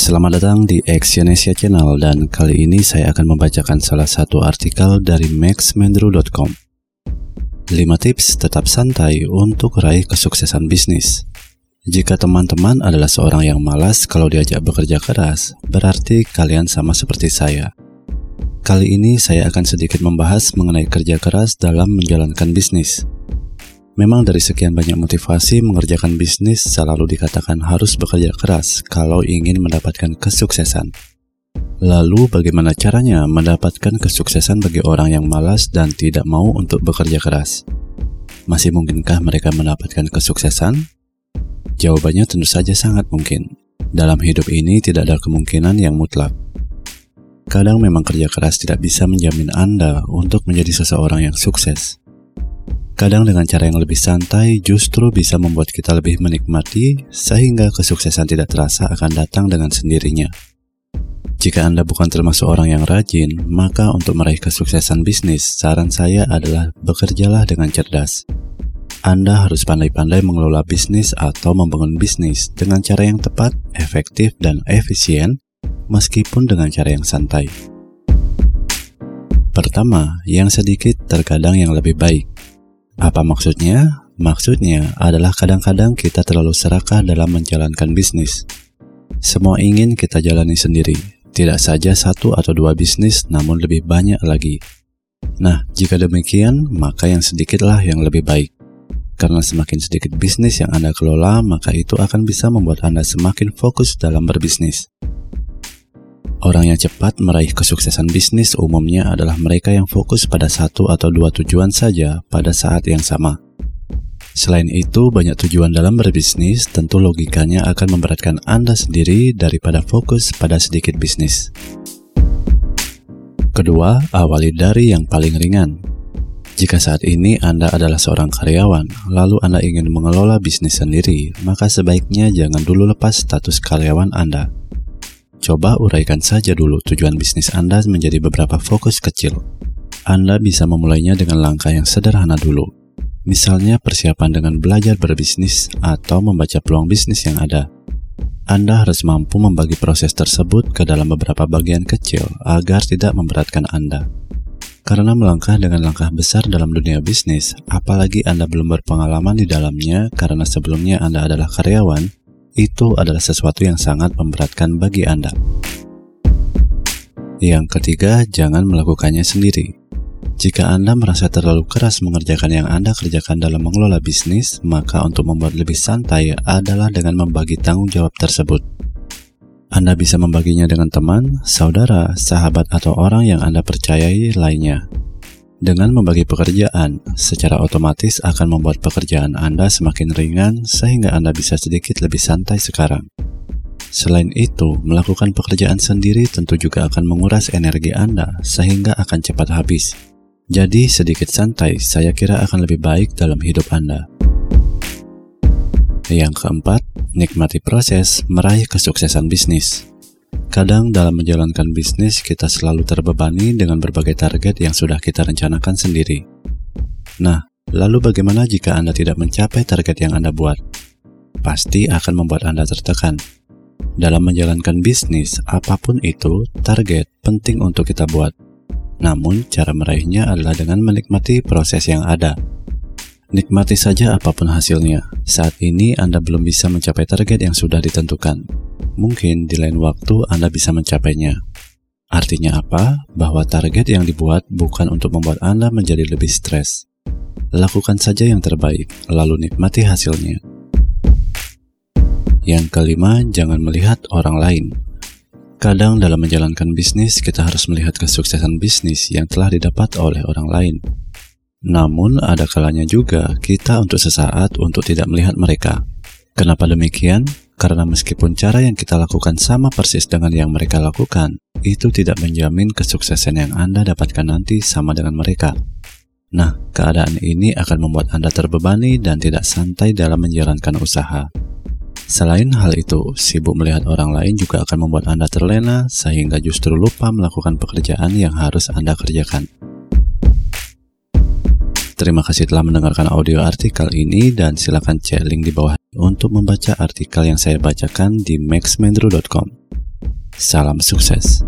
Selamat datang di Exyonesia Channel dan kali ini saya akan membacakan salah satu artikel dari maxmendru.com 5 tips tetap santai untuk raih kesuksesan bisnis Jika teman-teman adalah seorang yang malas kalau diajak bekerja keras, berarti kalian sama seperti saya. Kali ini saya akan sedikit membahas mengenai kerja keras dalam menjalankan bisnis. Memang dari sekian banyak motivasi mengerjakan bisnis selalu dikatakan harus bekerja keras kalau ingin mendapatkan kesuksesan. Lalu bagaimana caranya mendapatkan kesuksesan bagi orang yang malas dan tidak mau untuk bekerja keras? Masih mungkinkah mereka mendapatkan kesuksesan? Jawabannya tentu saja sangat mungkin. Dalam hidup ini tidak ada kemungkinan yang mutlak. Kadang memang kerja keras tidak bisa menjamin Anda untuk menjadi seseorang yang sukses. Kadang dengan cara yang lebih santai justru bisa membuat kita lebih menikmati sehingga kesuksesan tidak terasa akan datang dengan sendirinya. Jika Anda bukan termasuk orang yang rajin, maka untuk meraih kesuksesan bisnis, saran saya adalah bekerjalah dengan cerdas. Anda harus pandai-pandai mengelola bisnis atau membangun bisnis dengan cara yang tepat, efektif, dan efisien, meskipun dengan cara yang santai. Pertama, yang sedikit terkadang yang lebih baik. Apa maksudnya? Maksudnya adalah kadang-kadang kita terlalu serakah dalam menjalankan bisnis. Semua ingin kita jalani sendiri, tidak saja satu atau dua bisnis, namun lebih banyak lagi. Nah, jika demikian, maka yang sedikitlah yang lebih baik. Karena semakin sedikit bisnis yang Anda kelola, maka itu akan bisa membuat Anda semakin fokus dalam berbisnis. Orang yang cepat meraih kesuksesan bisnis umumnya adalah mereka yang fokus pada satu atau dua tujuan saja pada saat yang sama. Selain itu, banyak tujuan dalam berbisnis tentu logikanya akan memberatkan Anda sendiri daripada fokus pada sedikit bisnis. Kedua, awali dari yang paling ringan. Jika saat ini Anda adalah seorang karyawan, lalu Anda ingin mengelola bisnis sendiri, maka sebaiknya jangan dulu lepas status karyawan Anda Coba uraikan saja dulu tujuan bisnis Anda menjadi beberapa fokus kecil. Anda bisa memulainya dengan langkah yang sederhana dulu. Misalnya persiapan dengan belajar berbisnis atau membaca peluang bisnis yang ada. Anda harus mampu membagi proses tersebut ke dalam beberapa bagian kecil agar tidak memberatkan Anda. Karena melangkah dengan langkah besar dalam dunia bisnis, apalagi Anda belum berpengalaman di dalamnya karena sebelumnya Anda adalah karyawan, itu adalah sesuatu yang sangat memberatkan bagi Anda. Yang ketiga, jangan melakukannya sendiri. Jika Anda merasa terlalu keras mengerjakan yang Anda kerjakan dalam mengelola bisnis, maka untuk membuat lebih santai adalah dengan membagi tanggung jawab tersebut. Anda bisa membaginya dengan teman, saudara, sahabat, atau orang yang Anda percayai lainnya. Dengan membagi pekerjaan, secara otomatis akan membuat pekerjaan Anda semakin ringan sehingga Anda bisa sedikit lebih santai sekarang. Selain itu, melakukan pekerjaan sendiri tentu juga akan menguras energi Anda sehingga akan cepat habis. Jadi, sedikit santai saya kira akan lebih baik dalam hidup Anda. Yang keempat, nikmati proses meraih kesuksesan bisnis. Kadang dalam menjalankan bisnis kita selalu terbebani dengan berbagai target yang sudah kita rencanakan sendiri. Nah, lalu bagaimana jika Anda tidak mencapai target yang Anda buat? Pasti akan membuat Anda tertekan. Dalam menjalankan bisnis, apa pun itu, target penting untuk kita buat. Namun, cara meraihnya adalah dengan menikmati proses yang ada. Nikmati saja apa pun hasilnya. Saat ini Anda belum bisa mencapai target yang sudah ditentukan mungkin di lain waktu Anda bisa mencapainya. Artinya apa? Bahwa target yang dibuat bukan untuk membuat Anda menjadi lebih stres. Lakukan saja yang terbaik, lalu nikmati hasilnya. Yang kelima, jangan melihat orang lain. Kadang dalam menjalankan bisnis, kita harus melihat kesuksesan bisnis yang telah didapat oleh orang lain. Namun, ada kalanya juga kita untuk sesaat untuk tidak melihat mereka. Kenapa demikian? Karena meskipun cara yang kita lakukan sama persis dengan yang mereka lakukan, itu tidak menjamin kesuksesan yang Anda dapatkan nanti sama dengan mereka. Nah, keadaan ini akan membuat Anda terbebani dan tidak santai dalam menjalankan usaha. Selain hal itu, sibuk melihat orang lain juga akan membuat Anda terlena sehingga justru lupa melakukan pekerjaan yang harus Anda kerjakan. Terima kasih telah mendengarkan audio artikel ini dan silakan cek link di bawah untuk membaca artikel yang saya bacakan di maxmendru.com. Salam sukses.